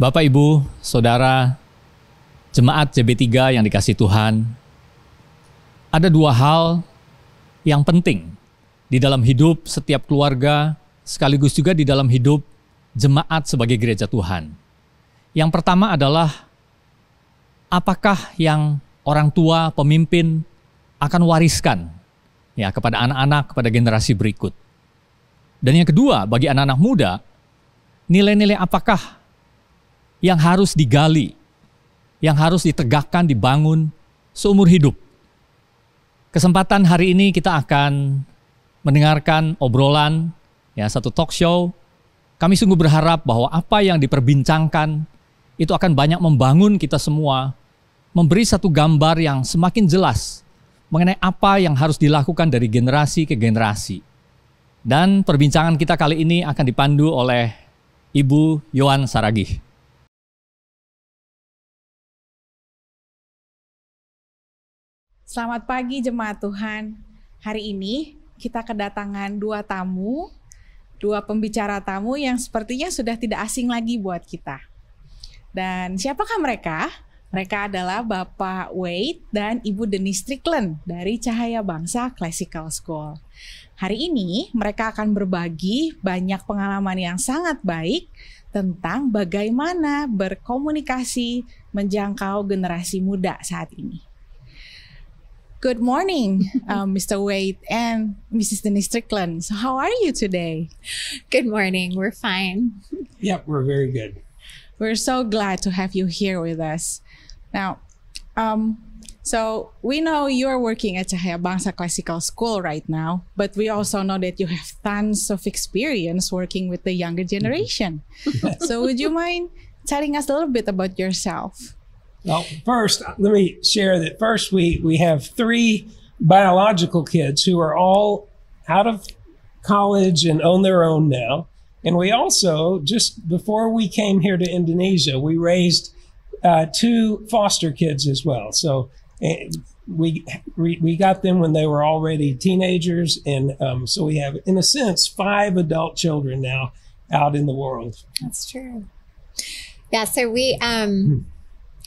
Bapak, Ibu, Saudara, Jemaat JB3 yang dikasih Tuhan, ada dua hal yang penting di dalam hidup setiap keluarga, sekaligus juga di dalam hidup jemaat sebagai gereja Tuhan. Yang pertama adalah apakah yang orang tua, pemimpin akan wariskan ya kepada anak-anak, kepada generasi berikut. Dan yang kedua, bagi anak-anak muda, nilai-nilai apakah yang harus digali, yang harus ditegakkan, dibangun seumur hidup. Kesempatan hari ini kita akan mendengarkan obrolan ya satu talk show. Kami sungguh berharap bahwa apa yang diperbincangkan itu akan banyak membangun kita semua, memberi satu gambar yang semakin jelas mengenai apa yang harus dilakukan dari generasi ke generasi. Dan perbincangan kita kali ini akan dipandu oleh Ibu Yohan Saragih. Selamat pagi jemaat Tuhan. Hari ini kita kedatangan dua tamu, dua pembicara tamu yang sepertinya sudah tidak asing lagi buat kita. Dan siapakah mereka? Mereka adalah Bapak Wade dan Ibu Denise Strickland dari Cahaya Bangsa Classical School. Hari ini mereka akan berbagi banyak pengalaman yang sangat baik tentang bagaimana berkomunikasi menjangkau generasi muda saat ini. Good morning, um, Mr. Wade and Mrs. Denise Strickland. So, how are you today? Good morning. We're fine. Yep, we're very good. We're so glad to have you here with us. Now, um, so we know you're working at Cahaya Bangsa Classical School right now, but we also know that you have tons of experience working with the younger generation. so would you mind telling us a little bit about yourself? Well, first, let me share that first we, we have three biological kids who are all out of college and on their own now. And we also, just before we came here to Indonesia, we raised uh, two foster kids as well. So we, we we got them when they were already teenagers, and um, so we have, in a sense, five adult children now out in the world. That's true. Yeah. So we um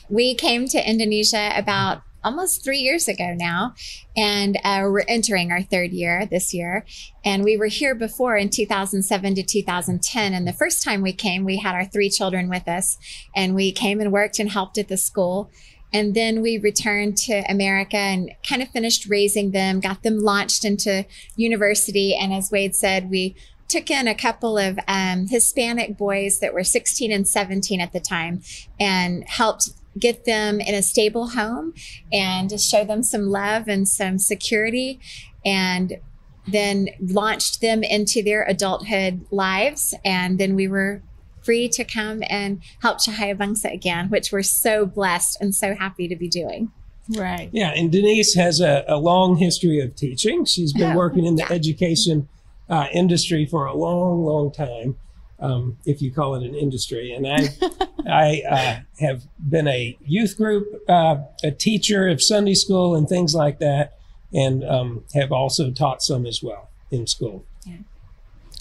we came to Indonesia about almost three years ago now, and uh, we're entering our third year this year. And we were here before in 2007 to 2010. And the first time we came, we had our three children with us, and we came and worked and helped at the school. And then we returned to America and kind of finished raising them, got them launched into university. And as Wade said, we took in a couple of um, Hispanic boys that were 16 and 17 at the time and helped get them in a stable home and just show them some love and some security and then launched them into their adulthood lives and then we were free to come and help Cahaya Bangsa again which we're so blessed and so happy to be doing Right. Yeah, and Denise has a, a long history of teaching. She's been Oh, working in the yeah. education uh, industry for a long, long time, um, if you call it an industry. And I, I uh, have been a youth group, uh, a teacher of Sunday school and things like that, and um, have also taught some as well in school.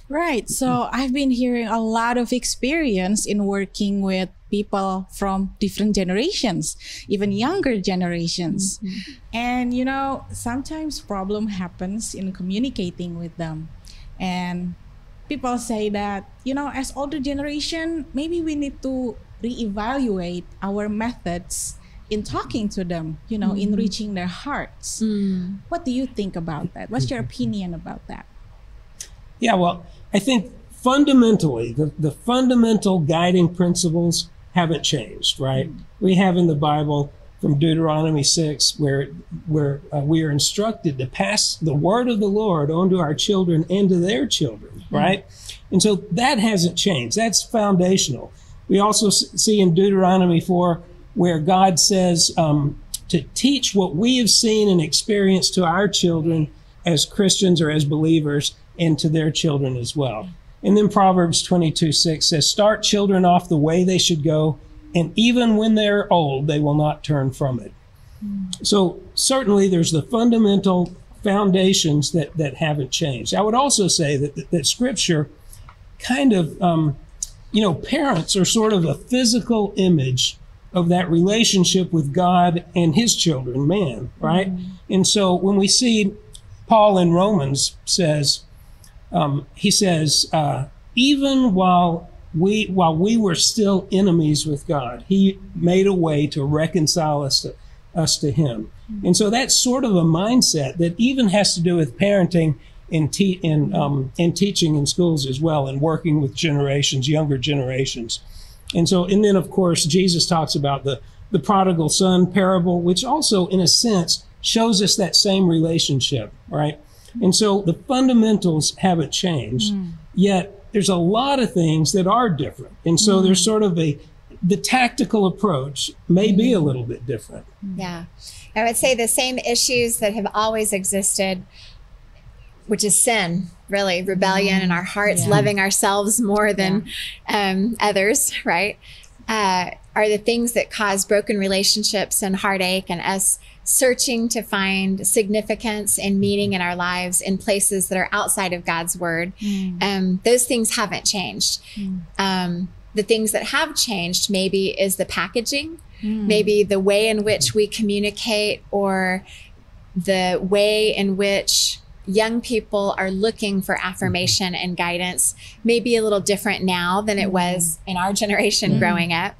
Right. So I've been hearing a lot of experience in working with people from different generations, even younger generations. And you know, sometimes problem happens in communicating with them. And people say that, you know, as older generation, maybe we need to reevaluate our methods in talking to them, you know, in mm-hmm. reaching their hearts. Mm. What do you think about that? What's your opinion about that? Yeah, well, I think fundamentally, the, the fundamental guiding principles haven't changed, right? Mm. We have in the Bible from Deuteronomy 6 where, where uh, we are instructed to pass the word of the Lord on to our children and to their children, right? And so that hasn't changed. That's foundational. We also see in Deuteronomy 4 where God says um, to teach what we have seen and experienced to our children as Christians or as believers and to their children as well. And then Proverbs 22 6 says, Start children off the way they should go, and even when they're old, they will not turn from it. So certainly there's the fundamental foundations that, that haven't changed. I would also say that, that, that Scripture kind of um, you know, parents are sort of a physical image of that relationship with God and his children, man, right? And so when we see Paul in Romans says, um, he says, uh, even while we while we were still enemies with God, He made a way to reconcile us to us to Him. And so that's sort of a mindset that even has to do with parenting and te- and um, and teaching in schools as well, and working with generations, younger generations. And so, and then of course, Jesus talks about the the prodigal son parable, which also, in a sense, shows us that same relationship, right? And so the fundamentals haven't changed, yet there's a lot of things that are different. And so there's sort of a the tactical approach may be a little bit different. Yeah. I would say the same issues that have always existed, which is sin, really, rebellion in our hearts, Yeah. loving ourselves more than um, others, right? Uh, are the things that cause broken relationships and heartache and us searching to find significance and meaning in our lives in places that are outside of God's word. Mm. Um, those things haven't changed. Mm. Um, the things that have changed maybe is the packaging, mm. maybe the way in which we communicate or the way in which young people are looking for affirmation mm-hmm. and guidance may be a little different now than it mm-hmm. was in our generation growing up.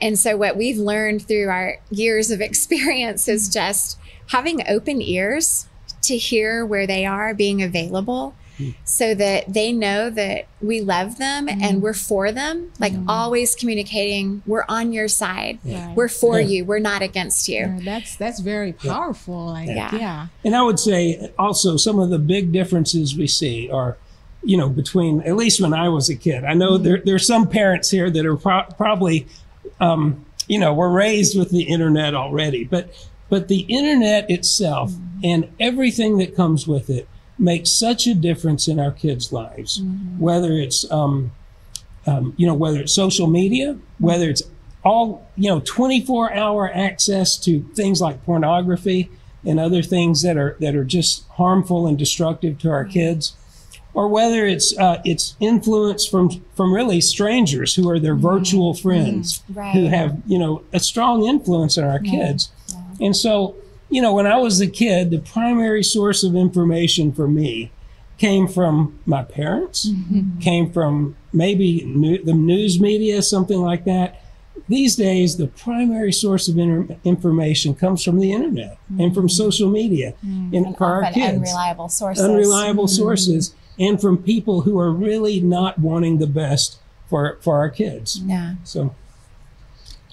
And so, what we've learned through our years of experience is mm-hmm. just having open ears to hear where they are, being available. Mm. So that they know that we love them mm-hmm. and we're for them, like mm-hmm. always communicating, we're on your side. Right. We're for Yeah. you. We're not against you. Uh, that's that's very powerful. Like, Yeah. yeah. And I would say also some of the big differences we see are, you know, between at least when I was a kid. I know there there's some parents here that are pro- probably, um, you know, we're raised with the internet already, but but the internet itself and everything that comes with it makes such a difference in our kids' lives. Whether it's um, um, you know, whether it's social media, whether it's all, you know, 24 hour access to things like pornography and other things that are, that are just harmful and destructive to our kids, or whether it's, uh, it's influence from, from really strangers who are their mm-hmm. virtual mm-hmm. friends Right. who have, you know, a strong influence on our kids. And so, you know, when I was a kid, the primary source of information for me came from my parents, mm-hmm. came from maybe new, the news media, something like that. These days, the primary source of inter- information comes from the internet and from mm. social media, mm. and for our kids, unreliable sources. unreliable mm. sources, and from people who are really not wanting the best for for our kids. Yeah. So,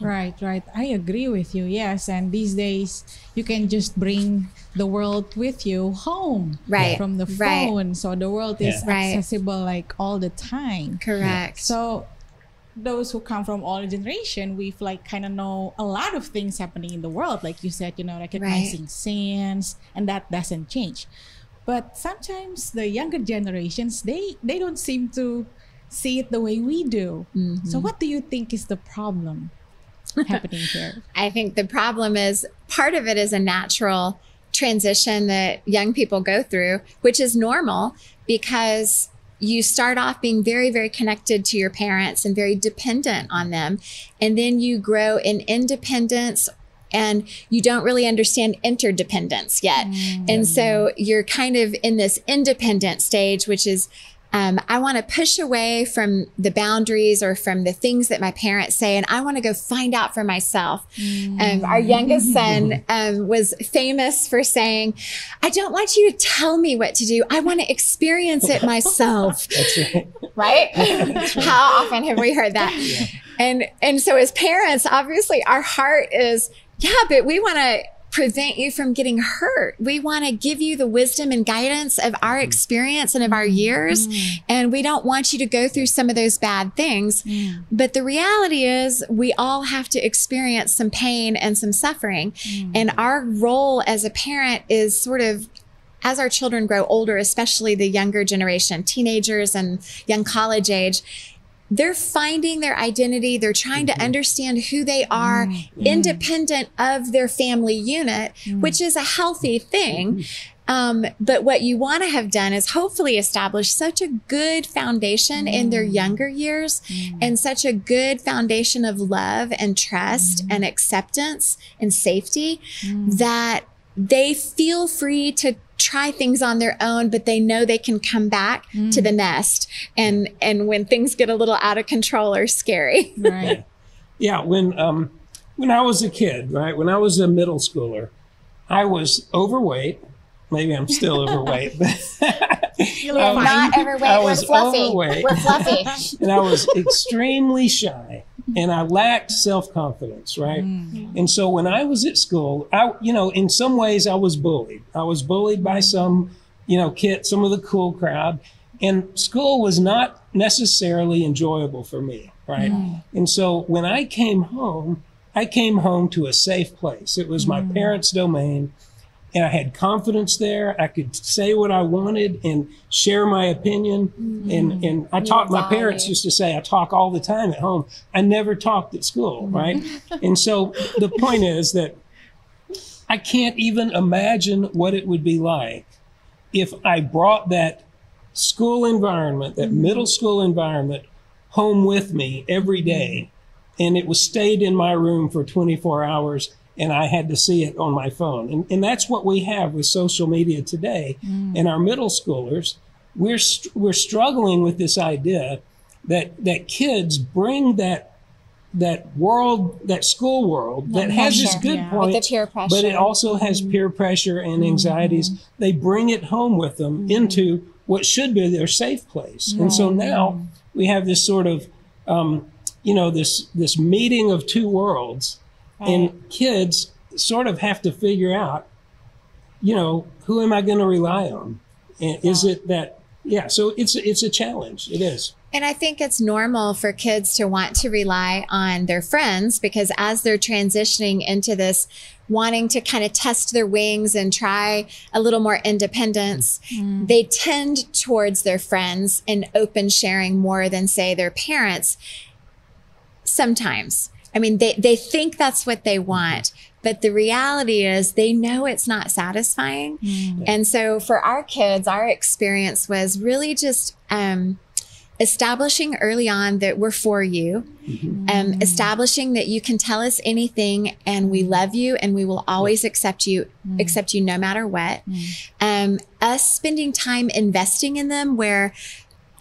Right, right. I agree with you. Yes, and these days you can just bring the world with you home, Right, from the phone right. phone. So the world is Yeah. Accessible like all the time. Correct. So those who come from all generation, we've like kind of know a lot of things happening in the world. Like you said, you know, recognizing sins, and that doesn't change. But sometimes the younger generations, they they don't seem to see it the way we do. Mm-hmm. So what do you think is the problem happening here? I think the problem is part of it is a natural transition that young people go through, which is normal because you start off being very, very connected to your parents and very dependent on them. And then you grow in independence and you don't really understand interdependence yet. Mm. And so you're kind of in this independent stage, which is um, I want to push away from the boundaries or from the things that my parents say, and I want to go find out for myself. Um, our youngest son um, was famous for saying, I don't want you to tell me what to do. I want to experience it myself right. right? How often have we heard that? And and so as parents, obviously our heart is, yeah, but we want to prevent you from getting hurt. We want to give you the wisdom and guidance of our mm-hmm. experience and of our years. Mm. And we don't want you to go through some of those bad things. But the reality is we all have to experience some pain and some suffering. Mm. And our role as a parent is sort of as our children grow older, especially the younger generation, teenagers and young college age, they're finding their identity. They're trying to mm-hmm. understand who they are mm-hmm. independent of their family unit, mm-hmm. which is a healthy thing. Um, but what you want to have done is hopefully establish such a good foundation in their younger years and such a good foundation of love and trust and acceptance and safety that they feel free to try things on their own but they know they can come back to the nest. And and when things get a little out of control or scary. Right. Yeah, when um, when I was a kid, right, when I was a middle schooler, I was overweight. Maybe I'm still overweight, but You look Um, not overweight I we're was fluffy. overweight. we're fluffy. And I was extremely shy, and I lacked self confidence, right? Mm. And so when I was at school, I, you know, in some ways I was bullied. I was bullied by some, you know, kid, some of the cool crowd, and school was not necessarily enjoyable for me, right? Mm. And so when I came home, I came home to a safe place. It was my mm. parents' domain, and I had confidence there. I could say what I wanted and share my opinion. Mm-hmm. And and I talk. My parents used to say I talk all the time at home. I never talked at school, mm-hmm. right? and so the point is that I can't even imagine what it would be like if I brought that school environment, that mm-hmm. middle school environment, home with me every day, and it was stayed in my room for 24 hours, and I had to see it on my phone. And, and that's what we have with social media today. Mm. And our middle schoolers, we're we're struggling with this idea that that kids bring that that world, that school world that has its pressure. good Yeah. point, the peer pressure. but it also has mm-hmm. peer pressure and anxieties. Mm-hmm. They bring it home with them mm-hmm. into what should be their safe place. And so now we have this sort of, um, you know, this this meeting of two worlds, and oh. kids sort of have to figure out, you know, who am I going to rely on? And is it that? Yeah. So it's it's a challenge. It is. And I think it's normal for kids to want to rely on their friends because as they're transitioning into this, wanting to kind of test their wings and try a little more independence, mm-hmm. they tend towards their friends and open sharing more than, say, their parents. Sometimes. I mean, they, they think that's what they want, but the reality is they know it's not satisfying. And so for our kids, our experience was really just, um, establishing early on that we're for you, um, establishing that you can tell us anything and we love you and we will always accept you, accept you no matter what. Um, us spending time investing in them where,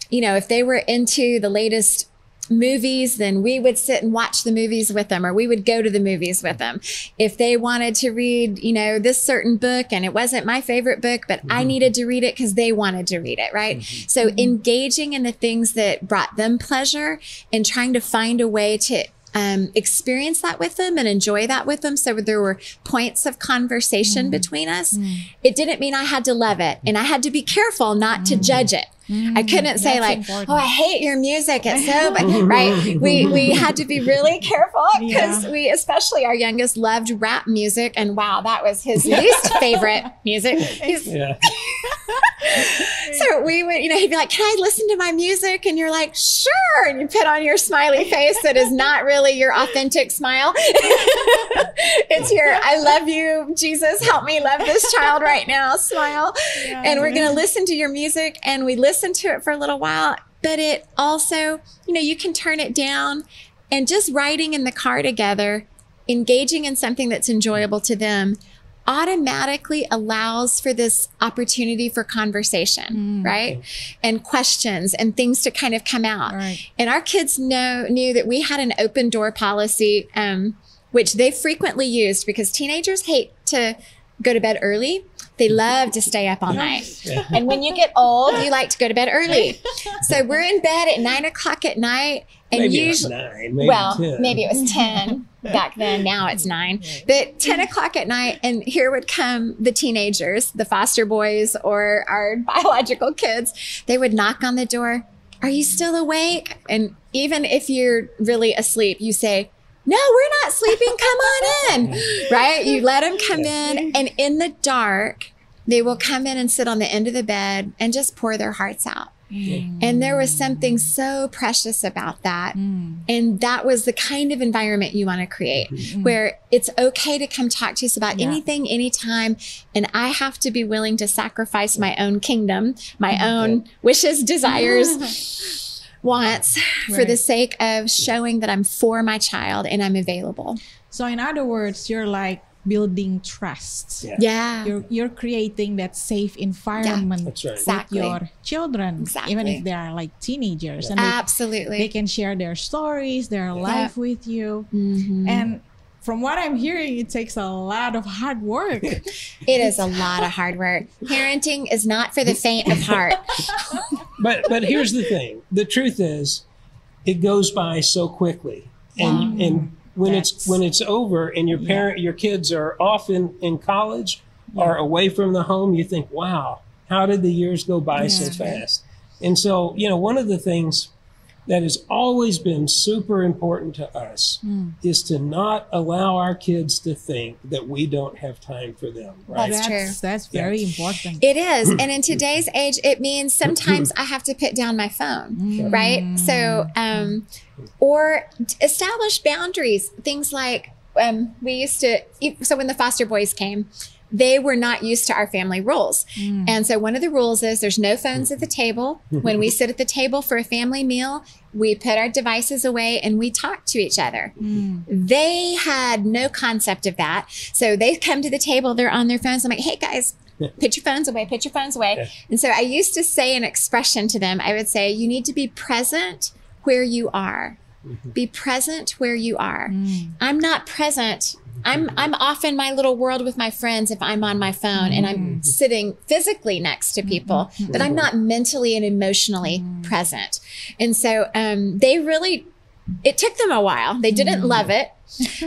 you know, if they were into the latest movies, then we would sit and watch the movies with them, or we would go to the movies with them. If they wanted to read, you know, this certain book and it wasn't my favorite book, but I mm-hmm. needed to read it because they wanted to read it, right? Mm-hmm. So mm-hmm. engaging in the things that brought them pleasure and trying to find a way to um, experience that with them and enjoy that with them. So there were points of conversation between us. Mm. It didn't mean I had to love it and I had to be careful not to mm. judge it. I couldn't say like, important. "Oh, I hate your music." It's so bad, right? We we had to be really careful because Yeah. we, especially our youngest, loved rap music, and wow, that was his least favorite music. He's- Yeah. so we would, you know, he'd be like, "Can I listen to my music?" And you're like, "Sure." And you put on your smiley face that is not really your authentic smile. it's your "I love you, Jesus, help me love this child right now" smile. And we're going to listen to your music, and we listen to it for a little while. But it also, you know, you can turn it down, and just riding in the car together, engaging in something that's enjoyable to them automatically allows for this opportunity for conversation, right? And questions and things to kind of come out. Right. And our kids know knew that we had an open door policy, um, which they frequently used because teenagers hate to go to bed early. They love to stay up all night. And when you get old, you like to go to bed early. So we're in bed at nine o'clock at night. And Maybe usually, nine. Maybe well, 10. maybe it was 10 back then. Now it's nine. But 10 o'clock at night, and here would come the teenagers, the foster boys or our biological kids. They would knock on the door. Are you still awake? And even if you're really asleep, you say, no, we're not sleeping. Come on in. Right? You let them come in, and in the dark, they will come in and sit on the end of the bed and just pour their hearts out. And there was something so precious about that. Mm. And that was the kind of environment you want to create mm. Mm. where it's okay to come talk to us about Yeah. anything, anytime. And I have to be willing to sacrifice my own kingdom, my oh own wishes, desires, wants for the sake of showing that I'm for my child and I'm available. So in other words, you're like building trust. Yeah. Yeah. You're you're creating that safe environment That's right. with Exactly. your children, Exactly. even if they are like teenagers, and they, Absolutely. they can share their stories, their life with you. Mhm. And from what I'm hearing, it takes a lot of hard work. It is a lot of hard work. Parenting is not for the faint of heart. But but here's the thing. The truth is, it goes by so quickly, and and when it's when it's over, and your parent your kids are off in in college or away from the home, you think, wow, how did the years go by so fast? And so you know, one of the things that has always been super important to us is to not allow our kids to think that we don't have time for them. Right? That's true. That's very important. It is. And in today's age, it means sometimes I have to put down my phone, right? So, um, or establish boundaries. Things like um, we used to, so when the foster boys came, they were not used to our family rules. Mm. And so one of the rules is there's no phones at the mm-hmm. table. When we sit at the table for a family meal, we put our devices away and we talk to each other. Mm. They had no concept of that. So they come to the table, they're on their phones. I'm like, hey guys, put your phones away, put your phones away. Yeah. And so I used to say an expression to them. I would say, you need to be present where you are. Mm-hmm. Be present where you are. Mm. I'm not present. I'm I'm off in my little world with my friends if I'm on my phone and I'm sitting physically next to people, but I'm not mentally and emotionally present. And so um, they really it took them a while. They didn't love it.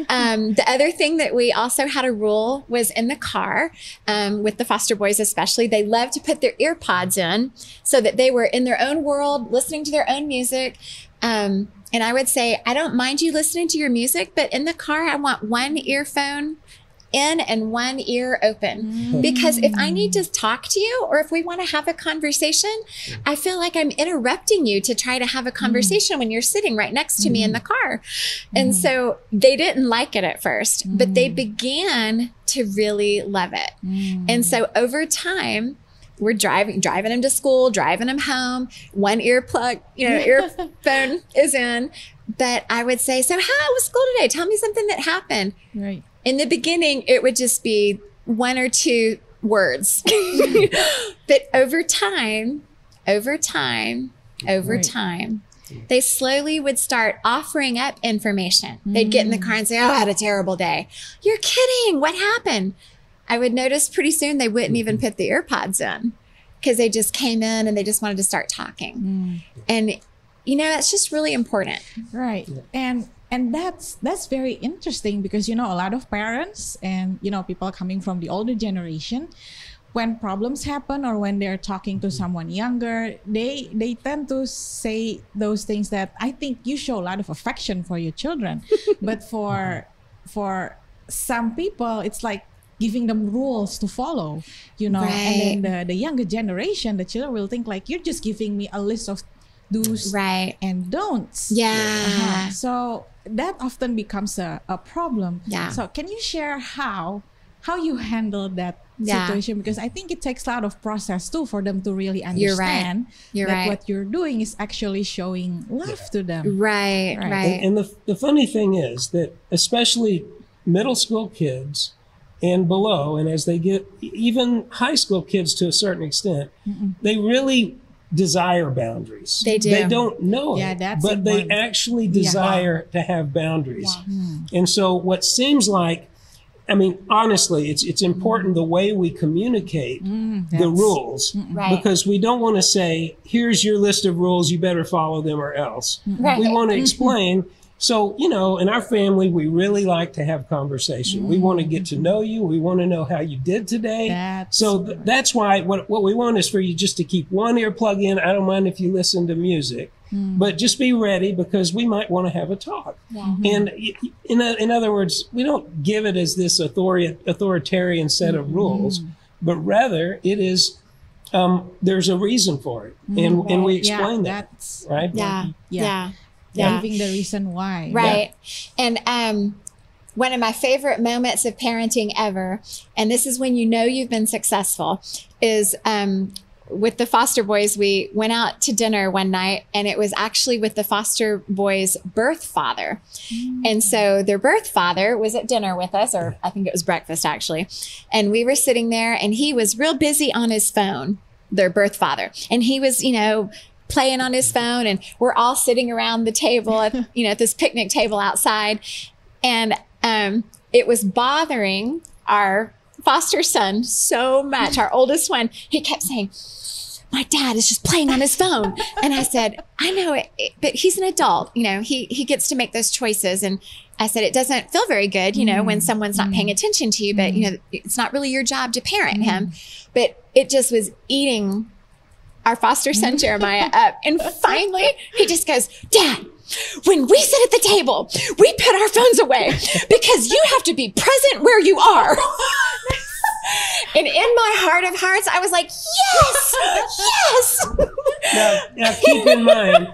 Um, the other thing that we also had a rule was in the car um, with the foster boys, especially, they loved to put their ear pods in so that they were in their own world, listening to their own music. Um, and I would say, I don't mind you listening to your music, but in the car, I want one mm. earphone in and one ear open. Mm. Because if I need to talk to you or if we want to have a conversation, I feel like I'm interrupting you to try to have a mm. conversation when you're sitting right next to me in the car. And so they didn't like it at first, but they began to really love it. And so over time, we're driving driving him to school, driving him home. One earplug, you know, earphone is in. But I would say, so how was school today? Tell me something that happened. Right. In the beginning, it would just be one or two words. but over time, over time, over Right. time, they slowly would start offering up information. They'd get in the mm. car and say, Oh, I had a terrible day. You're kidding. What happened? I would notice pretty soon they wouldn't even mm-hmm. put the earpods in because they just came in and they just wanted to start talking. Mm. And, you know, that's just really important. Right. And and that's that's very interesting because you know a lot of parents and you know people coming from the older generation when problems happen or when they're talking to mm-hmm. someone younger they they tend to say those things that I think you show a lot of affection for your children but for for some people it's like giving them rules to follow you know and then the, the younger generation the children will think like you're just giving me a list of do's Right. and don'ts Yeah. uh-huh. So that often becomes a, a problem. Yeah. So can you share how how you handle that Yeah. situation? Because I think it takes a lot of process too for them to really You're right. understand You're that right. what you're doing is actually showing love to them. Right, Right. right. And, and the, the funny thing is that especially middle school kids and below, and as they get even high school kids to a certain extent, they really desire boundaries. They do. They don't know Yeah, it, that's but they important. actually desire to have boundaries. And so what seems like I mean, honestly, it's it's important the way we communicate the Mm, that's- rules Right. because we don't want to say, "Here's your list of rules. You better follow them or else." Right. We want to explain. So, you know, in our family, we really like to have conversation. We want to get to mm-hmm. know you. We want to know how you did today. That's so th- that's why what, what we want is for you just to keep one earplug in. I don't mind if you listen to music, mm-hmm. but just be ready because we might want to have a talk. Mm-hmm. And y- y- in, o- in other words, we don't give it as this authori- authoritarian set of rules, but rather it is um, there's a reason for it, and and we Yeah, explain that, that's right? Yeah. Yeah. Yeah. Yeah. giving the reason why. Right. And um, one of my favorite moments of parenting ever, and this is when you know you've been successful, is um, with the foster boys. We went out to dinner one night, and it was actually with the foster boys' birth father. And so their birth father was at dinner with us, or I think it was breakfast actually. And we were sitting there, and he was real busy on his phone, their birth father. And he was, you know, playing on his phone, and we're all sitting around the table at, you know, at this picnic table outside. And um, it was bothering our foster son so much, our oldest one. He kept saying, my dad is just playing on his phone. And I said, I know it, it- but he's an adult. You know, he, he gets to make those choices. And I said, it doesn't feel very good, you know, when mm-hmm. someone's not paying mm-hmm. attention to you, but you know, mm-hmm. it's not really your job to parent him. But it just was eating our foster son Jeremiah up. And finally he just goes, Dad, when we sit at the table, we put our phones away because you have to be present where you are. and in my heart of hearts, I was like, yes, yes. Now, now keep in mind,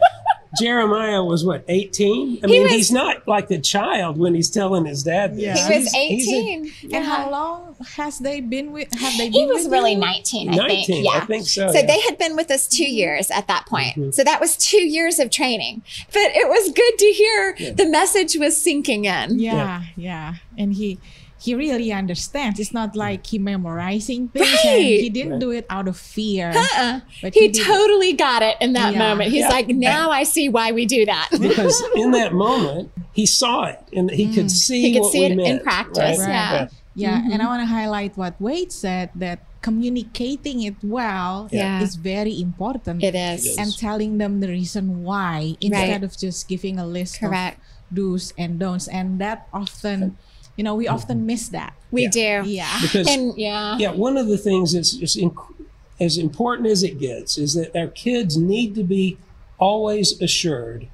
Jeremiah was what, 18? I mean, was- he's not like a child when he's telling his dad this. Yeah. He was He's- he's a- 18. And Yeah. how long has they been with? Have they been? He was with really you? 19, I 19, think. Yeah. I think so. So yeah. they had been with us two mm-hmm. years at that point. Mm-hmm. So that was two years of training. But it was good to hear the message was sinking in. Yeah, yeah, and he he really understands. It's not like he memorizing things. And Right. he didn't do it out of fear. Uh-uh. But He did it- totally got it in that Yeah. moment. He's Yeah. like, now I see why we do that. because in that moment he saw it and he could see He could what see we it in practice, right? yeah. Yeah, and Mm-hmm. I want to highlight what Wade said that communicating it well Yeah. is very important. It is. and telling them the reason why instead of just giving a list Correct. of do's and don'ts. And that often, you know, we often mm-hmm. miss that. We Yeah. do. Yeah. Because And yeah. yeah, one of the things that's just inc- as important as it gets is that our kids need to be always assured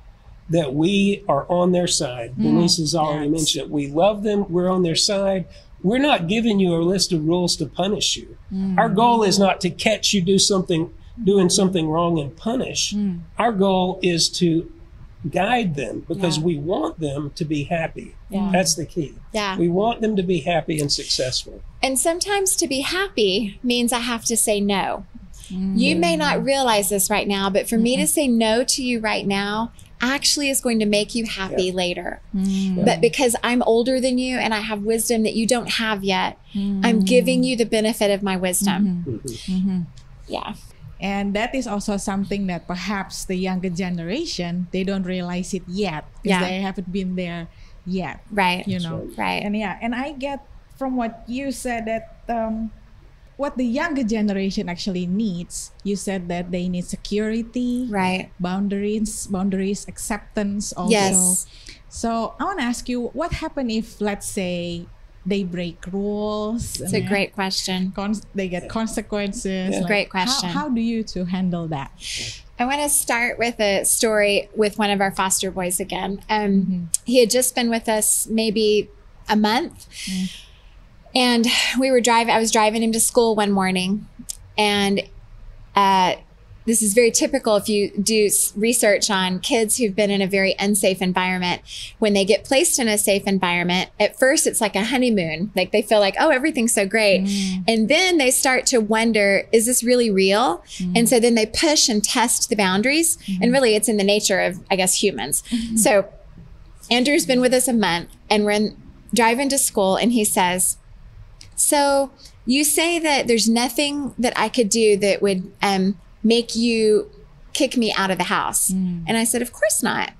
that we are on their side. Mm. Denise has already Yes. mentioned it. We love them. We're on their side. We're not giving you a list of rules to punish you. Mm. Our goal is not to catch you do something, doing something wrong and punish. Mm. Our goal is to guide them because Yeah. we want them to be happy. Yeah. That's the key. Yeah. We want them to be happy and successful. And sometimes to be happy means I have to say no. You mm. may not realize this right now, but for me to mm-hmm. say no to you right now actually is going to make you happy later. Mm. But because I'm older than you and I have wisdom that you don't have yet, I'm giving mm. you the benefit of my wisdom. Mm-hmm. Mm-hmm. Yeah. And that is also something that perhaps the younger generation they don't realize it yet because Yeah. they haven't been there yet. Right. You know. Right. And yeah, and I get from what you said that um, what the younger generation actually needs. You said that they need security, Right. boundaries, boundaries, acceptance. Also. Yes. So I want to ask you, what happened if, let's say, they break rules? It's a great question. They get consequences. Yeah. Great question. How, do you to handle that? I want to start with a story with one of our foster boys again. Um, He had just been with us maybe a month, and we were driving. I was driving him to school one morning, and uh, this is very typical if you do research on kids who've been in a very unsafe environment. When they get placed in a safe environment, at first it's like a honeymoon. Like they feel like, oh, everything's so great. Mm. And then they start to wonder, is this really real? Mm. And so then they push and test the boundaries. And mm. really, it's in the nature of, I guess, humans. Mm-hmm. So Andrew's been with us a month and we're in, driving to school, and he says, So you say that there's nothing that I could do that would um, make you kick me out of the house. Hmm. And I said, Of course not.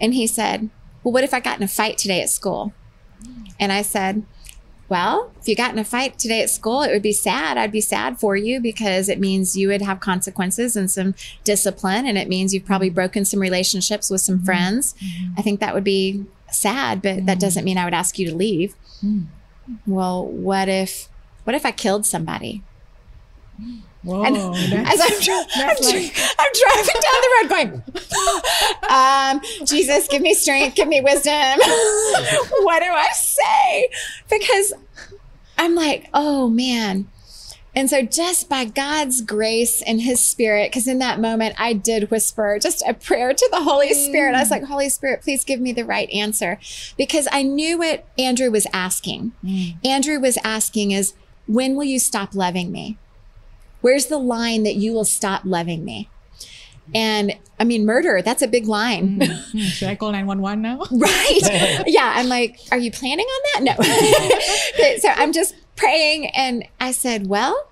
And he said, Well, what if I got in a fight today at school? And I said, Well, if you got in a fight today at school, it would be sad. I'd be sad for you because it means you would have consequences and some discipline. And it means you've probably hmm. broken some relationships with some hmm. friends. I think that would be sad, but that doesn't mean I would ask you to leave. Well, what if, what if I killed somebody? Whoa, And As I'm, dri- I'm, dri- I'm driving down the road going, um, Jesus, give me strength, give me wisdom. what do I say? Because I'm like, oh man. And so, just by God's grace and His Spirit, because in that moment I did whisper just a prayer to the Holy Spirit. I was like, Holy Spirit, please give me the right answer. Because I knew what Andrew was asking. Andrew was asking, is when will you stop loving me? Where's the line that you will stop loving me? And I mean, murder, that's a big line. Hmm, Should I call 911 now? Right. yeah. I'm like, are you planning on that? No. so I'm just praying. And I said, well,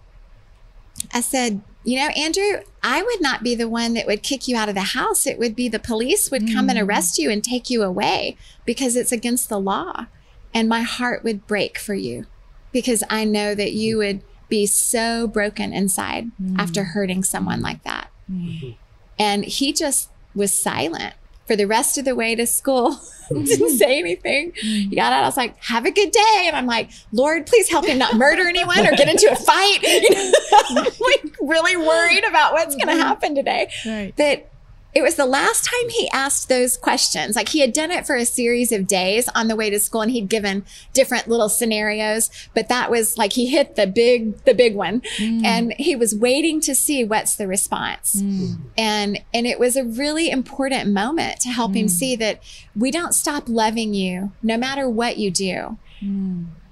I said, you know, Andrew, I would not be the one that would kick you out of the house. It would be the police would come and arrest you and take you away because it's against the law. And my heart would break for you because I know that you would be so broken inside mm. after hurting someone like that. Mm. And he just was silent for the rest of the way to school. Didn't mm-hmm. say anything. Mm. He got out. I was like, have a good day. And I'm like, Lord, please help him not murder anyone or get into a fight. You know, like really worried about what's going to mm-hmm. happen today. Right. But it was the last time he asked those questions. Like he had done it for a series of days on the way to school and he'd given different little scenarios, but that was like he hit the big, the big one mm. and he was waiting to see what's the response. Mm. And, and it was a really important moment to help him mm. see that we don't stop loving you no matter what you do.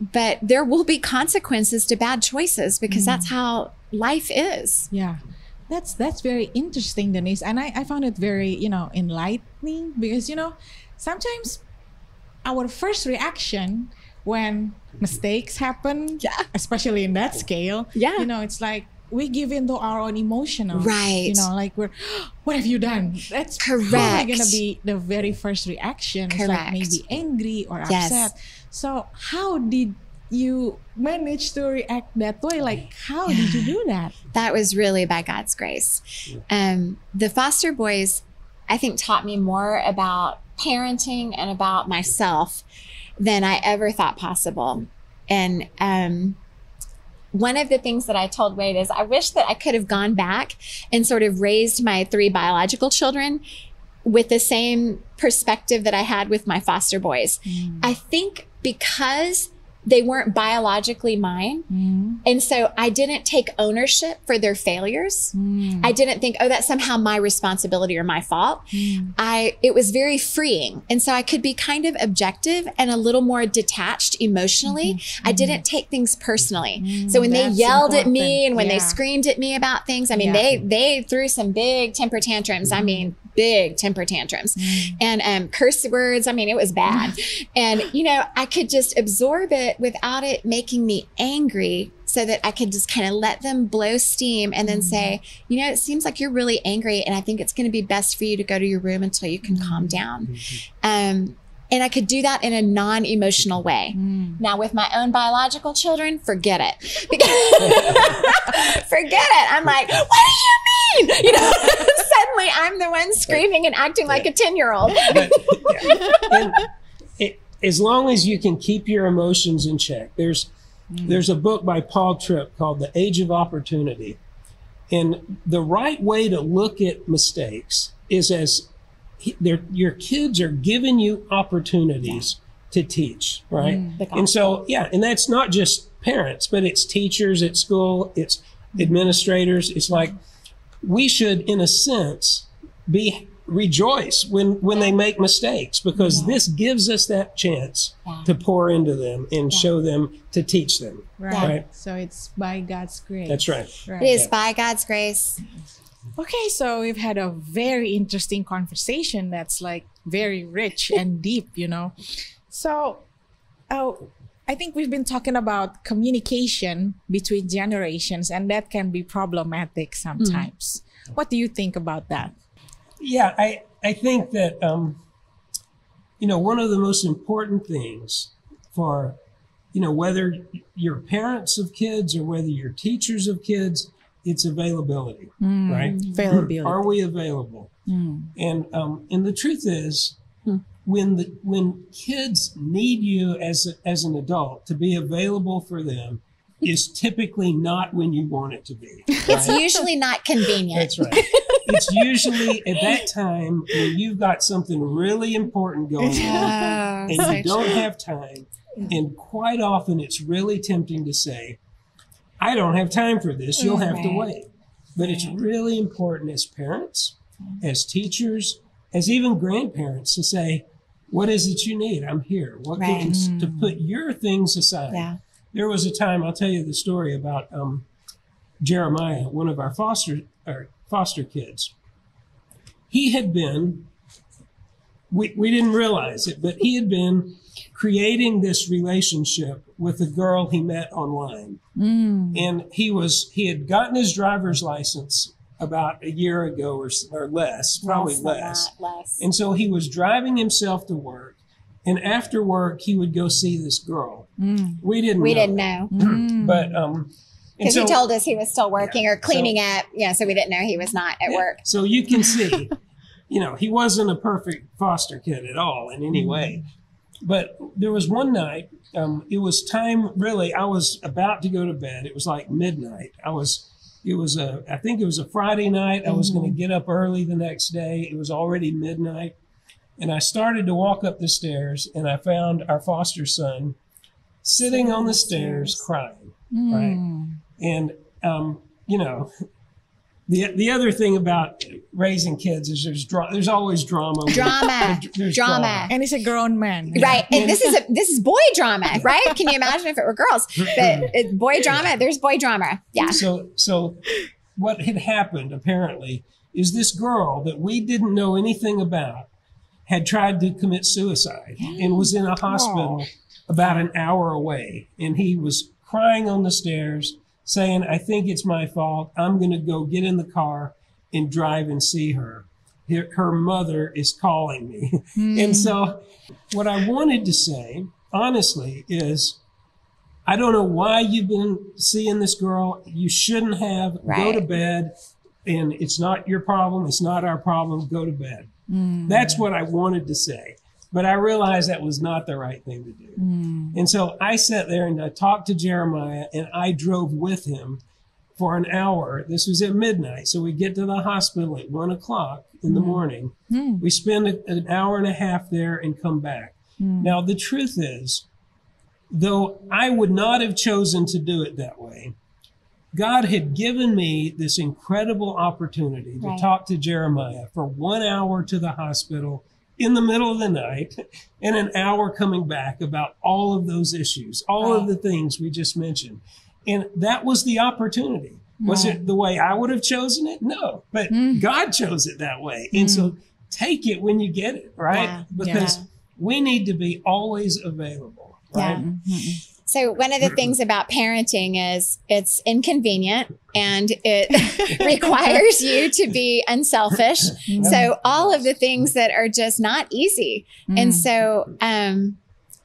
But there will be consequences to bad choices because that's how life is. Yeah. That's that's very interesting, Denise. And I, I found it very, you know, enlightening because, you know, sometimes our first reaction when mistakes happen, Yeah. especially in that scale, Yeah. you know, it's like we give into our own emotional, right You know, like we're, what have you done? That's Correct. probably gonna be the very first reaction. It's like maybe angry or Yes. upset. So how did you managed to react that way? Like, how did you do that? that was really by God's grace. Um, the foster boys, I think, taught me more about parenting and about myself than I ever thought possible. And um, one of the things that I told Wade is I wish that I could have gone back and sort of raised my three biological children with the same perspective that I had with my foster boys. I think because they weren't biologically mine. Mm-hmm. And so I didn't take ownership for their failures. Mm-hmm. I didn't think, oh, that's somehow my responsibility or my fault. Mm-hmm. I, it was very freeing. And so I could be kind of objective and a little more detached emotionally. I didn't take things personally. so when they yelled at me and when they screamed at me about things, I mean, Yeah. they, they threw some big temper tantrums. I mean, big temper tantrums and um, curse words. I mean, it was bad. and, you know, I could just absorb it without it making me angry so that I could just kind of let them blow steam and then say, mm-hmm. you know, it seems like you're really angry. And I think it's going to be best for you to go to your room until you can calm mm-hmm. down. Mm-hmm. Um, and I could do that in a non emotional way. Mm. Now, with my own biological children, forget it. Forget it. I'm like, what do you mean? You know, suddenly I'm the one screaming and acting like a 10 year old. But, yeah. and it, as long as you can keep your emotions in check, there's mm. there's a book by Paul Tripp called The Age of Opportunity, and the right way to look at mistakes is as he- your kids are giving you opportunities to teach, right? Mm, the and so, yeah, and that's not just parents, but it's teachers at school, it's administrators. It's like we should, in a sense, be rejoice when when they make mistakes because this gives us that chance Yeah. to pour into them and show them to teach them. Right. Right. So it's by God's grace. That's right. Right. It is by God's grace. Okay, so we've had a very interesting conversation that's like very rich and deep, you know. So, oh, I think we've been talking about communication between generations, and that can be problematic hmm. sometimes. What do you think about that? Yeah, I I think that um, you know one of the most important things for you know whether you're parents of kids or whether you're teachers of kids, it's availability, right? Availability. Are we available? And um, and the truth is, when the when kids need you as a, as an adult to be available for them, is typically not when you want it to be. It's usually not convenient. That's right. It's usually at that time when you've got something really important going on Oh, and you don't have time. And quite often it's really tempting to say, I don't have time for this. You'll have to wait. But it's really important as parents, as teachers, as even grandparents to say, what is it you need? I'm here. What Right. can, to put your things aside. Yeah. There was a time I'll tell you the story about um, Jeremiah, one of our foster our foster kids. He had been we, we didn't realize it, but he had been creating this relationship with a girl he met online. Mm. And he was he had gotten his driver's license about a year ago or, or less, probably than less. less. And so he was driving himself to work, and after work he would go see this girl. Mm. We didn't. we know didn't know mm. But um, and because so, he told us he was still working or so- cleaning up. Yeah, so we didn't know he was not at yeah, work. So you can see, you know, he wasn't a perfect foster kid at all in any way. Mm-hmm. But there was one night. Um, it was time. Really, I was about to go to bed. It was like midnight. I was. It was a. I think it was a Friday night. I was going to mm-hmm. get up early the next day. It was already midnight, and I started to walk up the stairs, and I found our foster son sitting on the stairs crying. Right. Mm. And um, you know, the the other thing about raising kids is there's dra- there's always drama. Drama, There's drama. And he's a grown man. Right, and this is a this is boy drama, right? Can you imagine if it were girls? But it's boy drama. There's boy drama. Yeah, So so what had happened apparently is this girl that we didn't know anything about had tried to commit suicide and was in a hospital about an hour away and he was crying on the stairs saying I think it's my fault. I'm going to go get in the car and drive and see her. Her her mother is calling me. Hmm. and so what I wanted to say honestly is I don't know why you've been seeing this girl. You shouldn't have. Go to bed. And it's not your problem. It's not our problem. Go to bed. Hmm. That's what I wanted to say. But I realized that was not the right thing to do. Hmm. And so I sat there and I talked to Jeremiah and I drove with him for an hour. This was at midnight. So we get to the hospital at one o'clock in the hmm. morning. Hmm. We spend a- an hour and a half there and come back. Now, the truth is, though I would not have chosen to do it that way, God had given me this incredible opportunity to talk to Jeremiah for one hour to the hospital in the middle of the night and an hour coming back about all of those issues, all of the things we just mentioned. And that was the opportunity. Was it the way I would have chosen it? No, but hmm. God chose it that way. And hmm. so take it when you get it, right? Yeah. Because Yeah. we need to be always available, right? Yeah. Mm-hmm. So one of the things about parenting is it's inconvenient and it requires you to be unselfish. So all of the things that are just not easy. Mm. And so um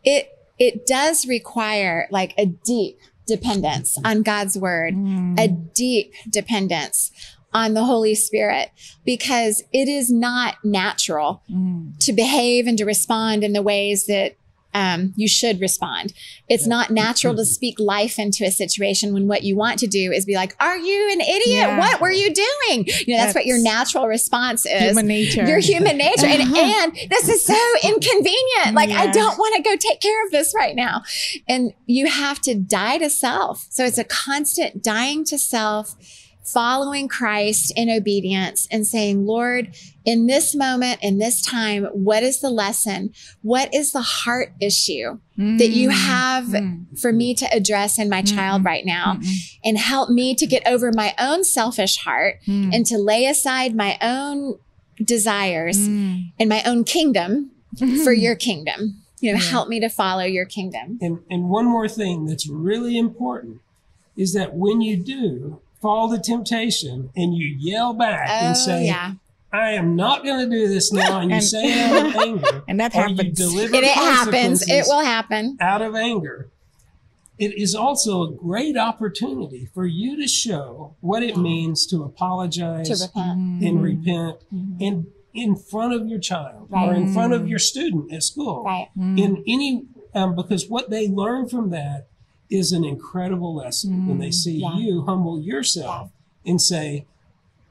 it it does require like a deep dependence on God's word, mm. a deep dependence on the Holy Spirit because it is not natural mm. to behave and to respond in the ways that um, you should respond. It's not natural to speak life into a situation when what you want to do is be like, "Are you an idiot? Yeah. What were you doing?" You know, that's, what your natural response is. Human nature. Your human nature, and and this is so inconvenient. Like I don't want to go take care of this right now, and you have to die to self. So it's a constant dying to self following Christ in obedience and saying, Lord, in this moment, in this time, what is the lesson? What is the heart issue that you mm. have mm. for me to address in my child right now? And help me to get over my own selfish heart mm. and to lay aside my own desires and my own kingdom for your kingdom. You know, help me to follow your kingdom. And and one more thing that's really important is that when you do fall to temptation and you yell back Oh, and say, yeah. I am not going to do this now, and you And- say it out of anger, And that happens. deliver It, it happens. It will happen. out of anger, it is also a great opportunity for you to show what it means to apologize To repent. and mm-hmm. repent mm-hmm. in in front of your child or in front of mm-hmm. your student at school Right. in any um, because what they learn from that is an incredible lesson when they mm, see Yeah. you humble yourself and say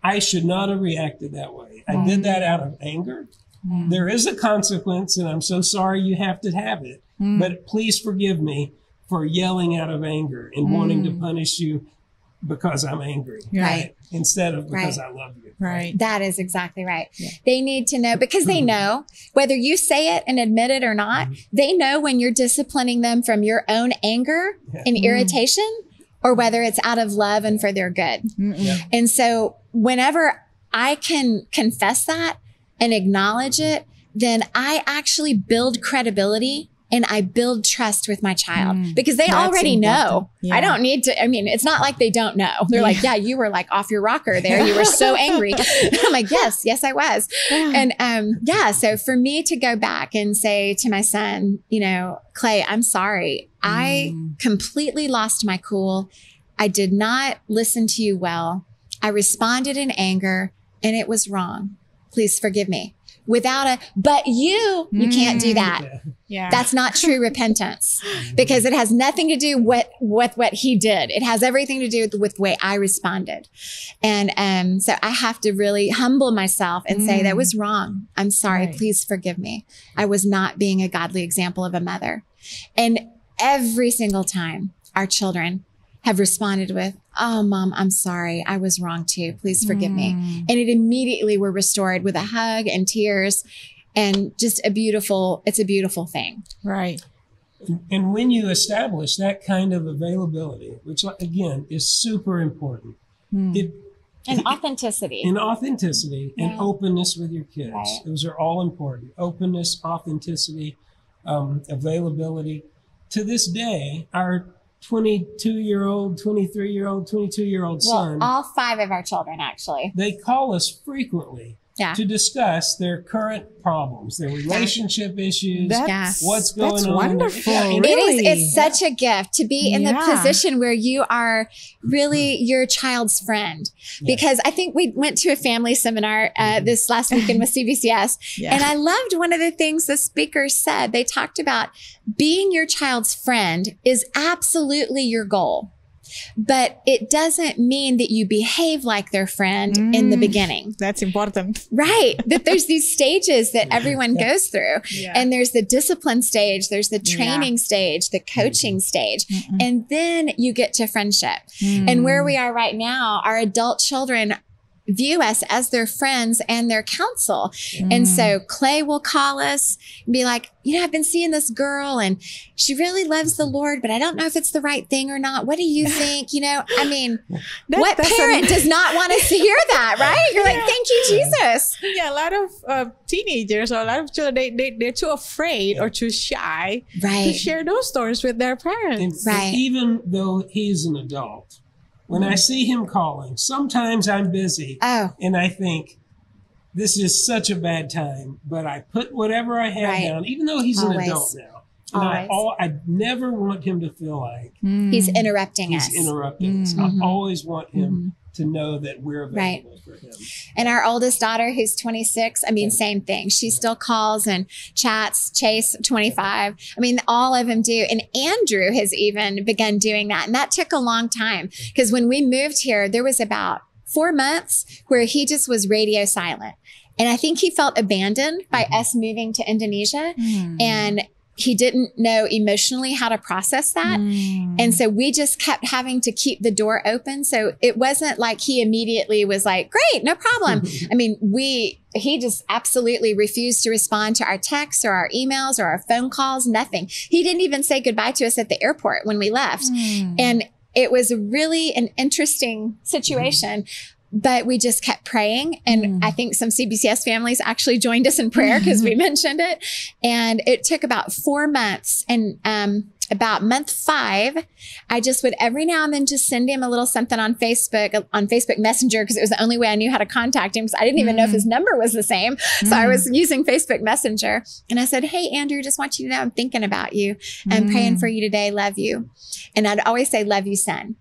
i should not have reacted that way. I did mm. that out of anger. Mm. There is a consequence and i'm so sorry you have to have it but please forgive me for yelling out of anger and wanting to punish you because I'm angry, Right. Instead of because Right. I love you. Right. That is exactly right. Yeah. They need to know because they know whether you say it and admit it or not, they know when you're disciplining them from your own anger Yeah. and Mm. irritation or whether it's out of love and for their good. Yeah. And so whenever I can confess that and acknowledge it, then I actually build credibility and I build trust with my child Mm, because they already know. important. I don't need to, I mean, it's not like they don't know. They're like, yeah, you were like off your rocker there. You were so angry. I'm like, yes, yes, I was. And um, yeah, so for me to go back and say to my son, you know, Clay, I'm sorry. I Mm. completely lost my cool. I did not listen to you well. I responded in anger and it was wrong. Please forgive me. Without a, but you, you can't do Mm. that. Yeah. yeah. That's not true repentance because it has nothing to do with, with what he did. It has everything to do with, with the way I responded. And um, so I have to really humble myself and say, Mm. that was wrong. I'm sorry. Right. Please forgive me. I was not being a godly example of a mother. And every single time our children have responded with, Oh, mom, I'm sorry. I was wrong too. Please forgive me. Mm. And it immediately were restored with a hug and tears and just a beautiful, it's a beautiful thing. Right. And when you establish that kind of availability, which again is super important, Mm. it And authenticity. in authenticity and openness with your kids. Right. Those are all important. Openness, authenticity, um, availability. To this day, our 22 year old, 23 year old, 22 year old well, son, all five of our children, actually. they call us frequently Yeah. to discuss their current problems, their relationship issues, That's, what's going that's on. wonderful. Yeah, It really. is, it's such a gift to be in the position where you are really your child's friend. Yeah. Because I think we went to a family seminar uh, this last weekend with CBCS, Yeah. and I loved one of the things the speakers said. They talked about being your child's friend is absolutely your goal. But it doesn't mean that you behave like their friend in the Mm. beginning. That's important. Right. that there's these stages that everyone goes through. Yeah. And there's the discipline stage, there's the Yeah. training stage, the coaching stage, Mm-mm. and then you get to friendship. And where we are right now, our adult children view us as their friends and their counsel. And so Clay will call us and be like, you know, I've been seeing this girl and she really loves the Lord, but I don't know if it's the right thing or not. What do you think? You know, I mean, That what doesn't- parent does not want us to hear that, right? You're like, thank you, Jesus. yeah, a lot of uh, teenagers or a lot of children, they, they, they're too afraid or too shy to share those stories with their parents. and Right. even though he's an adult, when I mm-hmm. see him calling, sometimes I'm busy Oh, and I think, this is such a bad time, but I put whatever I have Right. down, even though he's an adult now. And I, all, I never want him to feel like mm. he's interrupting he's us. interrupting us. Mhm. I mm-hmm. always want him mm-hmm. To know that we're Right. available for him. And our oldest daughter, who's 26, I mean, same thing. She still calls and chats. Chase, 25. I mean, all of them do. And Andrew has even begun doing that. And that took a long time because when we moved here, there was about four months where he just was radio silent. And I think he felt abandoned by us moving to Indonesia. Mm. And he didn't know emotionally how to process that. Mm. And so we just kept having to keep the door open. So it wasn't like he immediately was like, great, no problem. I mean, we, he just absolutely refused to respond to our texts or our emails or our phone calls, nothing. He didn't even say goodbye to us at the airport when we left. Mm. And it was really an interesting situation. But we just kept praying. And Mm. I think some CBCS families actually joined us in prayer because we mentioned it. And it took about four months. And um, about month five, I just would every now and then just send him a little something on Facebook, on Facebook Messenger, because it was the only way I knew how to contact him because I didn't even know if Mm. his number was the same. So I Mm. was using Facebook Messenger. And I said, Hey, Andrew, just want you to know I'm thinking about you. I'm praying Mm. for you today. Love you. And I'd always say, Love you, son.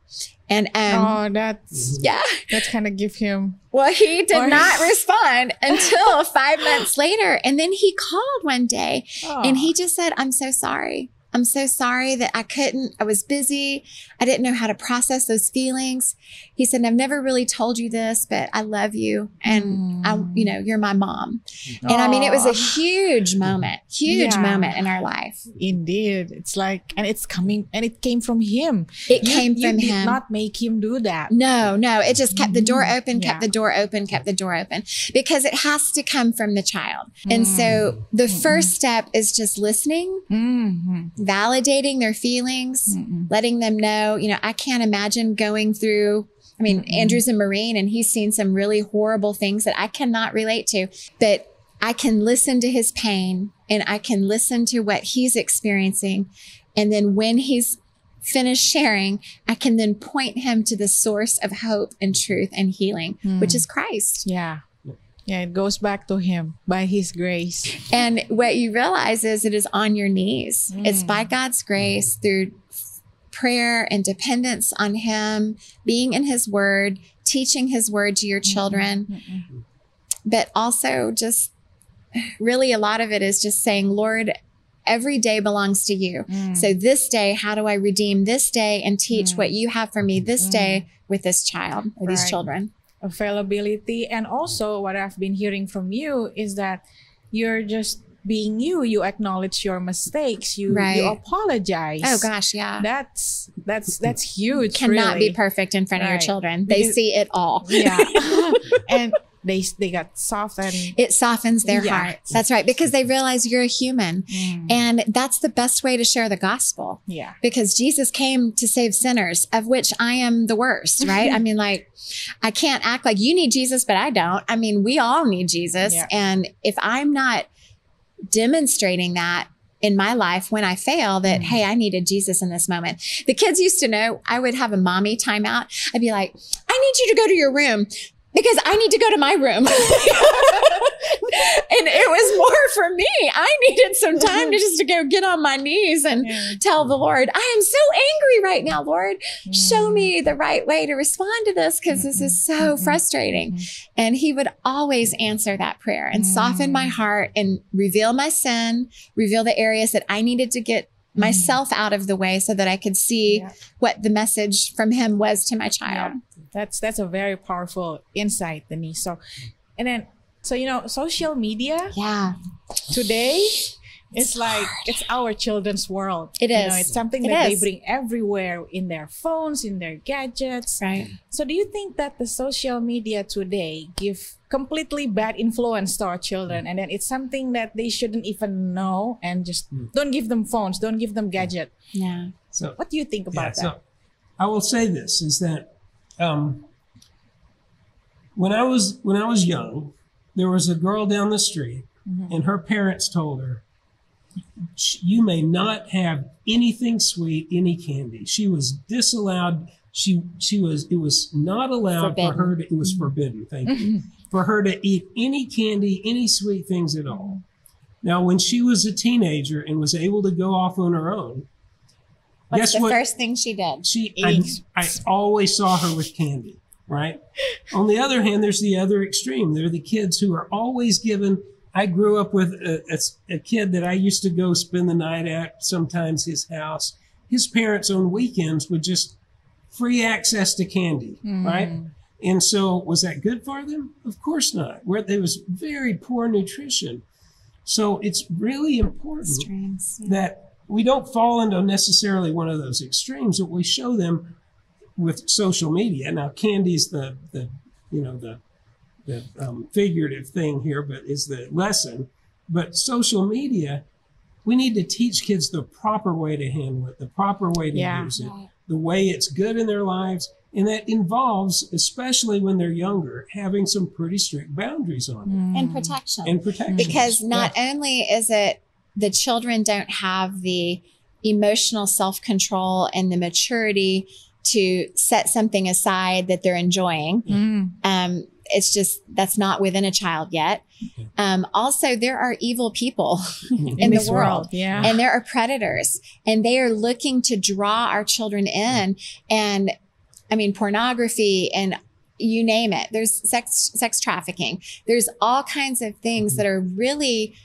And um, oh, that's yeah, that's kind of give him. well, he did Or- not respond until five months later. And then he called one day Oh. and he just said, I'm so sorry. I'm so sorry that I couldn't. I was busy. I didn't know how to process those feelings. he said, I've never really told you this, but I love you. And I, you know, you're my mom. And I mean, it was a huge moment, huge Yeah. moment in our life. Indeed, it's like, and it's coming, and it came from him. It You- came you from did him. Not make him do that. No, no, it just kept the door open, Yeah. kept the door open, kept the door open because it has to come from the child. And so the first step is just listening, Mhm. Validating their feelings, Mm-mm. letting them know, you know, I can't imagine going through. I mean, Andrew's a Marine and he's seen some really horrible things that I cannot relate to, but I can listen to his pain and I can listen to what he's experiencing. And then when he's finished sharing, I can then point him to the source of hope and truth and healing, which hmm. is Christ. Yeah. Yeah, it goes back to him by his grace. And what you realize is it is on your knees. It's mm. by God's grace through prayer and dependence on Him, being in His Word, teaching His Word to your mm-hmm. children, mm-hmm. but also just really a lot of it is just saying, Lord, every day belongs to you. Mm. So this day, how do I redeem this day and teach what mm. you have for me this day with this child or these children? Availability. And also, what I've been hearing from you is that you're just being you. You acknowledge your mistakes. You, Right. you apologize. Oh gosh, yeah. That's that's that's huge. Cannot really. be perfect in front of your children. They Because- see it all. Yeah. and they they got softened. It softens their Yeah. hearts. That's right. Because they realize you're a human. Mm. And that's the best way to share the gospel. yeah. Because Jesus came to save sinners, of which I am the worst, right? I mean, like, I can't act like you need Jesus, but I don't. I mean, we all need Jesus. Yeah. And if I'm not demonstrating that in my life when I fail, that, hey, I needed Jesus in this moment. The kids used to know I would have a mommy timeout. I'd be like, I need you to go to your room because I need to go to my room. and it was more for me. I needed some time to just to go get on my knees and tell the Lord, I am so angry right now, Lord. Show mm. me the right way to respond to this because this is so mm-hmm. Mm-hmm. frustrating. And he would always answer that prayer and soften my mm. heart and reveal my sin, reveal the areas that I needed to get mm-hmm. myself out of the way so that I could see Yeah. what the message from him was to my child. Yeah. That's that's a very powerful insight, Denise. So, and then so you know, social media Yeah. today it's like it's our children's world. It You know, it's something It that they bring everywhere in their phones, in their gadgets. Right. So, do you think that the social media today give completely bad influence to our children, and then it's something that they shouldn't even know, and just hmm. don't give them phones, don't give them gadget? Yeah. So What do you think Yeah, about that? so I will say this is that um, when I was when I was young, there was a girl down the street, mm-hmm. and her parents told her, "You may not have anything sweet, any candy." She was disallowed. She she was it was not allowed for her to. It was mm-hmm. forbidden. Thank you mm-hmm. for her to eat any candy, any sweet things at all. Now, when she was a teenager and was able to go off on her own, What's guess the what? first thing she did? she I, I always saw her with candy right? On the other hand there's the other extreme. There are the kids who are always given i grew up with a, a- a kid that i used to go spend the night at sometimes his house. His parents on weekends would just free access to candy hmm. right? And so was that good for them? Of course not. Where there was very poor nutrition. So it's really important Extremes. that we don't fall into necessarily one of those extremes, but we show them with social media. Now, candy's the the you know the the um, figurative thing here, but is the lesson. But social media, we need to teach kids the proper way to handle it, the proper way to Yeah. use it, the way it's good in their lives, and that involves, especially when they're younger, having some pretty strict boundaries on it And protection. and protection. because not only is it the children don't have the emotional self control and the maturity to set something aside that they're enjoying. Mm. Um, it's just that's not within a child yet. Um, also, there are evil people in, this the world. yeah. and there are predators and they are looking to draw our children in and i mean pornography and you name it there's sex sex trafficking there's all kinds of things that are really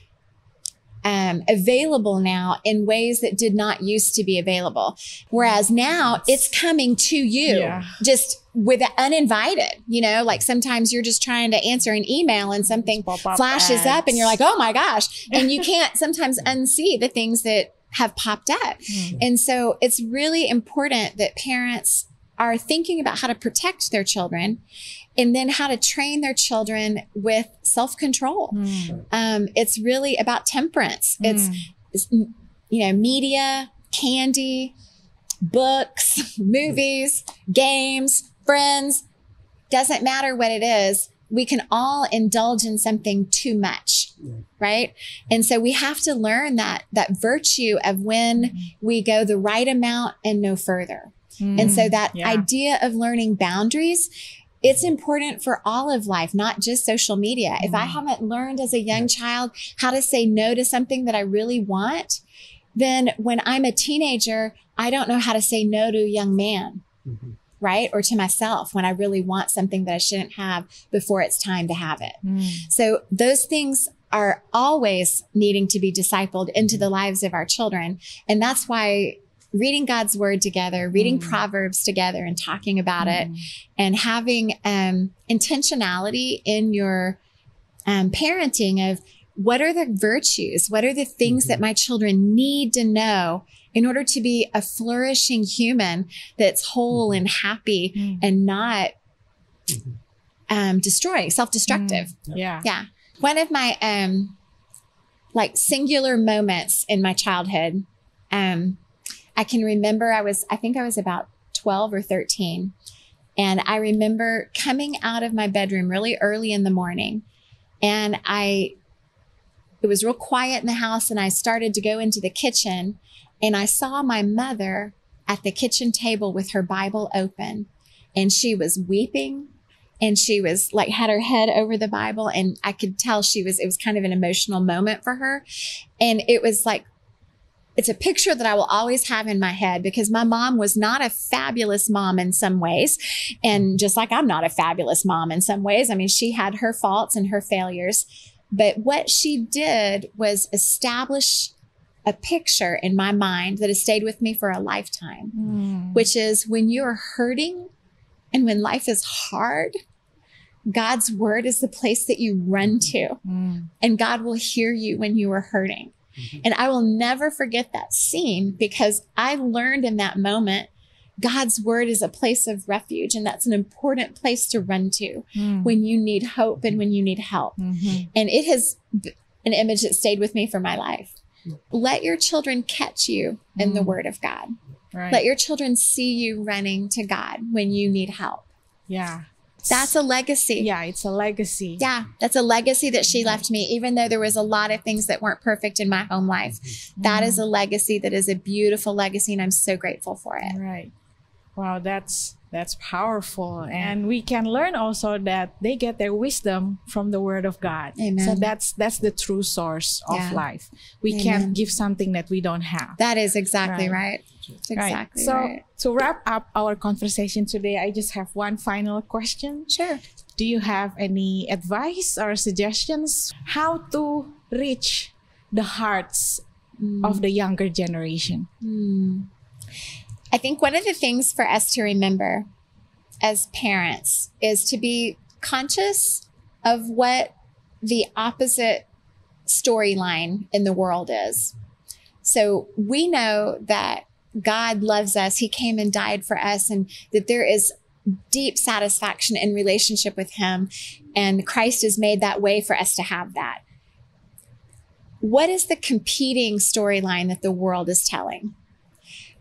um, available now in ways that did not used to be available. Whereas now it's coming to you Yeah. just with uninvited, you know, like sometimes you're just trying to answer an email and something flashes up and you're like, oh my gosh. And you can't sometimes unsee the things that have popped up. Mm. And so it's really important that parents are thinking about how to protect their children and then how to train their children with self control. Mm. Um, it's really about temperance. It's, Mm. it's, you know, media, candy, books, movies, games, friends. Doesn't matter what it is. We can all indulge in something too much, right? And so we have to learn that that virtue of when we go the right amount and no further. And so Mm. that Yeah. idea of learning boundaries, it's important for all of life, not just social media. If I Mm. haven't learned as a young child how to say no to something that I really want, then when I'm a teenager, I don't know how to say no to a young man, Mhm. right? Or to myself when I really want something that I shouldn't have before it's time to have it. Mm. So those things are always needing to be discipled into the lives of our children. And that's why reading God's word together, reading Mm. Proverbs together and talking about it Mm. and having um, intentionality in your um, parenting of what are the virtues? What are the things that my children need to know in order to be a flourishing human that's whole and happy Mm. and not Mhm. um, destroying, self-destructive? Yeah. Yeah. One of my um like singular moments in my childhood, um, I can remember I was, I think I was about 12 or 13. And I remember coming out of my bedroom really early in the morning. And I, it was real quiet in the house. And I started to go into the kitchen and I saw my mother at the kitchen table with her Bible open. And she was weeping and she was like had her head over the bible and i could tell she was it was kind of an emotional moment for her and it was like it's a picture that i will always have in my head because my mom was not a fabulous mom in some ways and just like i'm not a fabulous mom in some ways i mean she had her faults and her failures but what she did was establish a picture in my mind that has stayed with me for a lifetime Mm. which is when you're hurting and when life is hard, God's word is the place that you run to, Mm. and God will hear you when you are hurting. Mhm. And I will never forget that scene because I learned in that moment God's word is a place of refuge, and that's an important place to run to Mm. when you need hope and when you need help. Mhm. And it has an image that stayed with me for my life. Let your children catch you in the Mm. word of God. Right. Let your children see you running to God when you need help. yeah. That's a legacy. yeah. It's a legacy. Yeah, that's a legacy that she left me, even though there was a lot of things that weren't perfect in my home life. Mm-hmm. That mm-hmm. is a legacy that is a beautiful legacy, and I'm so grateful for it. Right. Wow, that's that's powerful. And we can learn also that they get their wisdom from the word of God. Amen. So that's that's the true source of Yeah. life. We Amen. can't give something that we don't have. That is exactly Right. right. Exactly So right. to wrap up our conversation today, I just have one final question. Sure. Do you have any advice or suggestions how to reach the hearts of the younger generation? Hmm. I think one of the things for us to remember as parents is to be conscious of what the opposite storyline in the world is. So we know that God loves us, He came and died for us, and that there is deep satisfaction in relationship with Him, and Christ has made that way for us to have that. What is the competing storyline that the world is telling?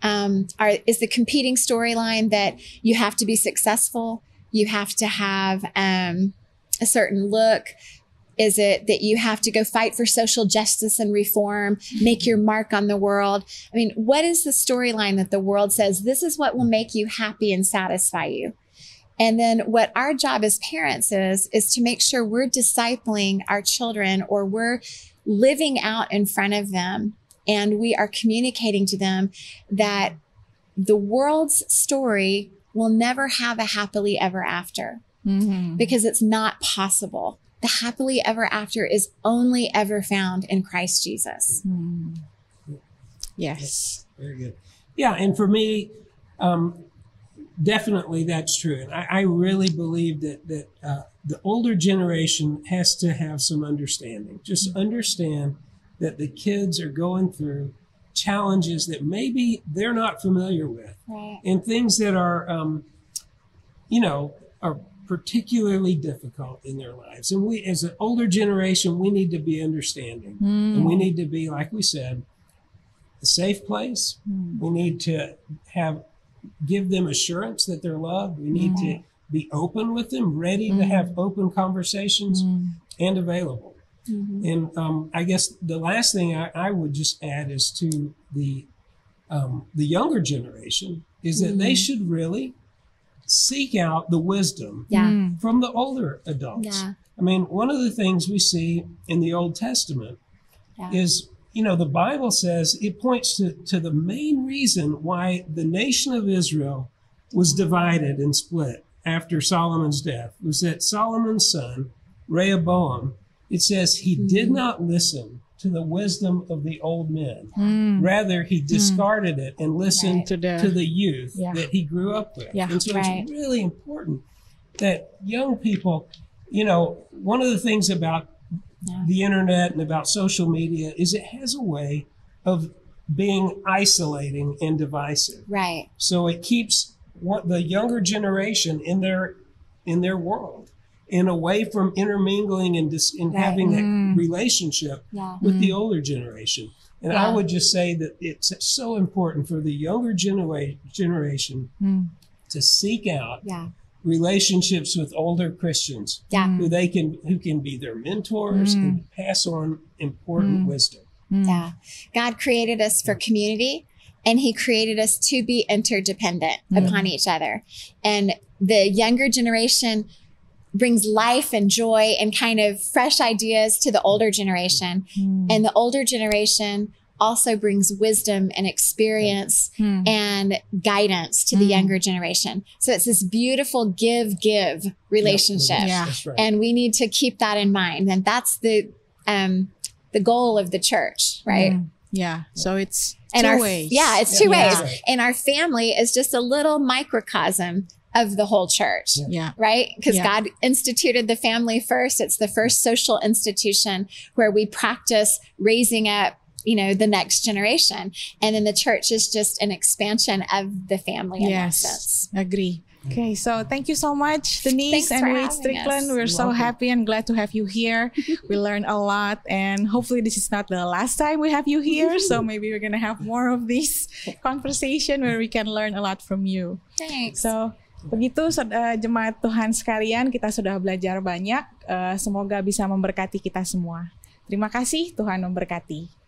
Um, are, is the competing storyline that you have to be successful, you have to have um, a certain look. Is it that you have to go fight for social justice and reform, make your mark on the world? I mean, what is the storyline that the world says this is what will make you happy and satisfy you? And then what our job as parents is, is to make sure we're discipling our children or we're living out in front of them and we are communicating to them that the world's story will never have a happily ever after Mm-hmm. because it's not possible. the happily ever after is only ever found in Christ Jesus. Hmm. Yes. Very good. Yeah, and for me, um, definitely that's true. And I, I really believe that that uh, the older generation has to have some understanding. Just understand that the kids are going through challenges that maybe they're not familiar with, Right. and things that are, um, you know, are particularly difficult in their lives. And we, as an older generation, we need to be understanding, and we hmm. need to be, like we said, a safe place. Hmm. We need to have give them assurance that they're loved. We need to hmm. be open with them, ready to have open conversations and available. And um, I guess the last thing I, I would just add is to the um, the younger generation is that they should really seek out the wisdom Yeah. Hmm. from the older adults. Yeah. I mean, one of the things we see in the Old Testament Yeah. is, you know, the Bible says it points to, to the main reason why the nation of Israel was divided and split after Solomon's death was that Solomon's son, Rehoboam, it says he did not listen to the wisdom of the old men. Hmm. Rather, he discarded it and listened Right. To the- to the youth Yeah. that he grew up with. Yeah. And so Right. it's really important that young people, you know, one of the things about Yeah. the internet and about social media is it has a way of being isolating and divisive. Right. So it keeps what the younger generation in their in their world and away from intermingling and, dis, and Right. having Mm. a relationship Yeah. with the older generation. And I would just say that it's so important for the younger genera- generation Hmm. to seek out Yeah. relationships with older Christians Yeah. who they can who can be their mentors and pass on important wisdom. Yeah. God created us for community and he created us to be interdependent upon each other. And the younger generation brings life and joy and kind of fresh ideas to the older generation. And the older generation also brings wisdom and experience Hmm. and guidance to the younger generation. So it's this beautiful give give relationship. Yeah. That's right. And we need to keep that in mind. And that's the um the goal of the church, right? Yeah. So it's And two our ways. yeah, it's two yeah. ways. And our family is just a little microcosm of the whole church. Yeah. Yeah. Right? Because Yeah. God instituted the family first. It's the first social institution where we practice raising up, you know, the next generation. And then the church is just an expansion of the family in that Yes. sense. Agree. Okay, so thank you so much, Denise Thanks and Wade Strickland. us. We're You're so welcome. happy and glad to have you here. we learned a lot, and hopefully, this is not the last time we have you here. so maybe we're gonna have more of this conversation where we can learn a lot from you. Thanks. So begitu eh, jemaat Tuhan sekalian, kita sudah belajar banyak. Eh, semoga bisa memberkati kita semua. Terima kasih, Tuhan memberkati.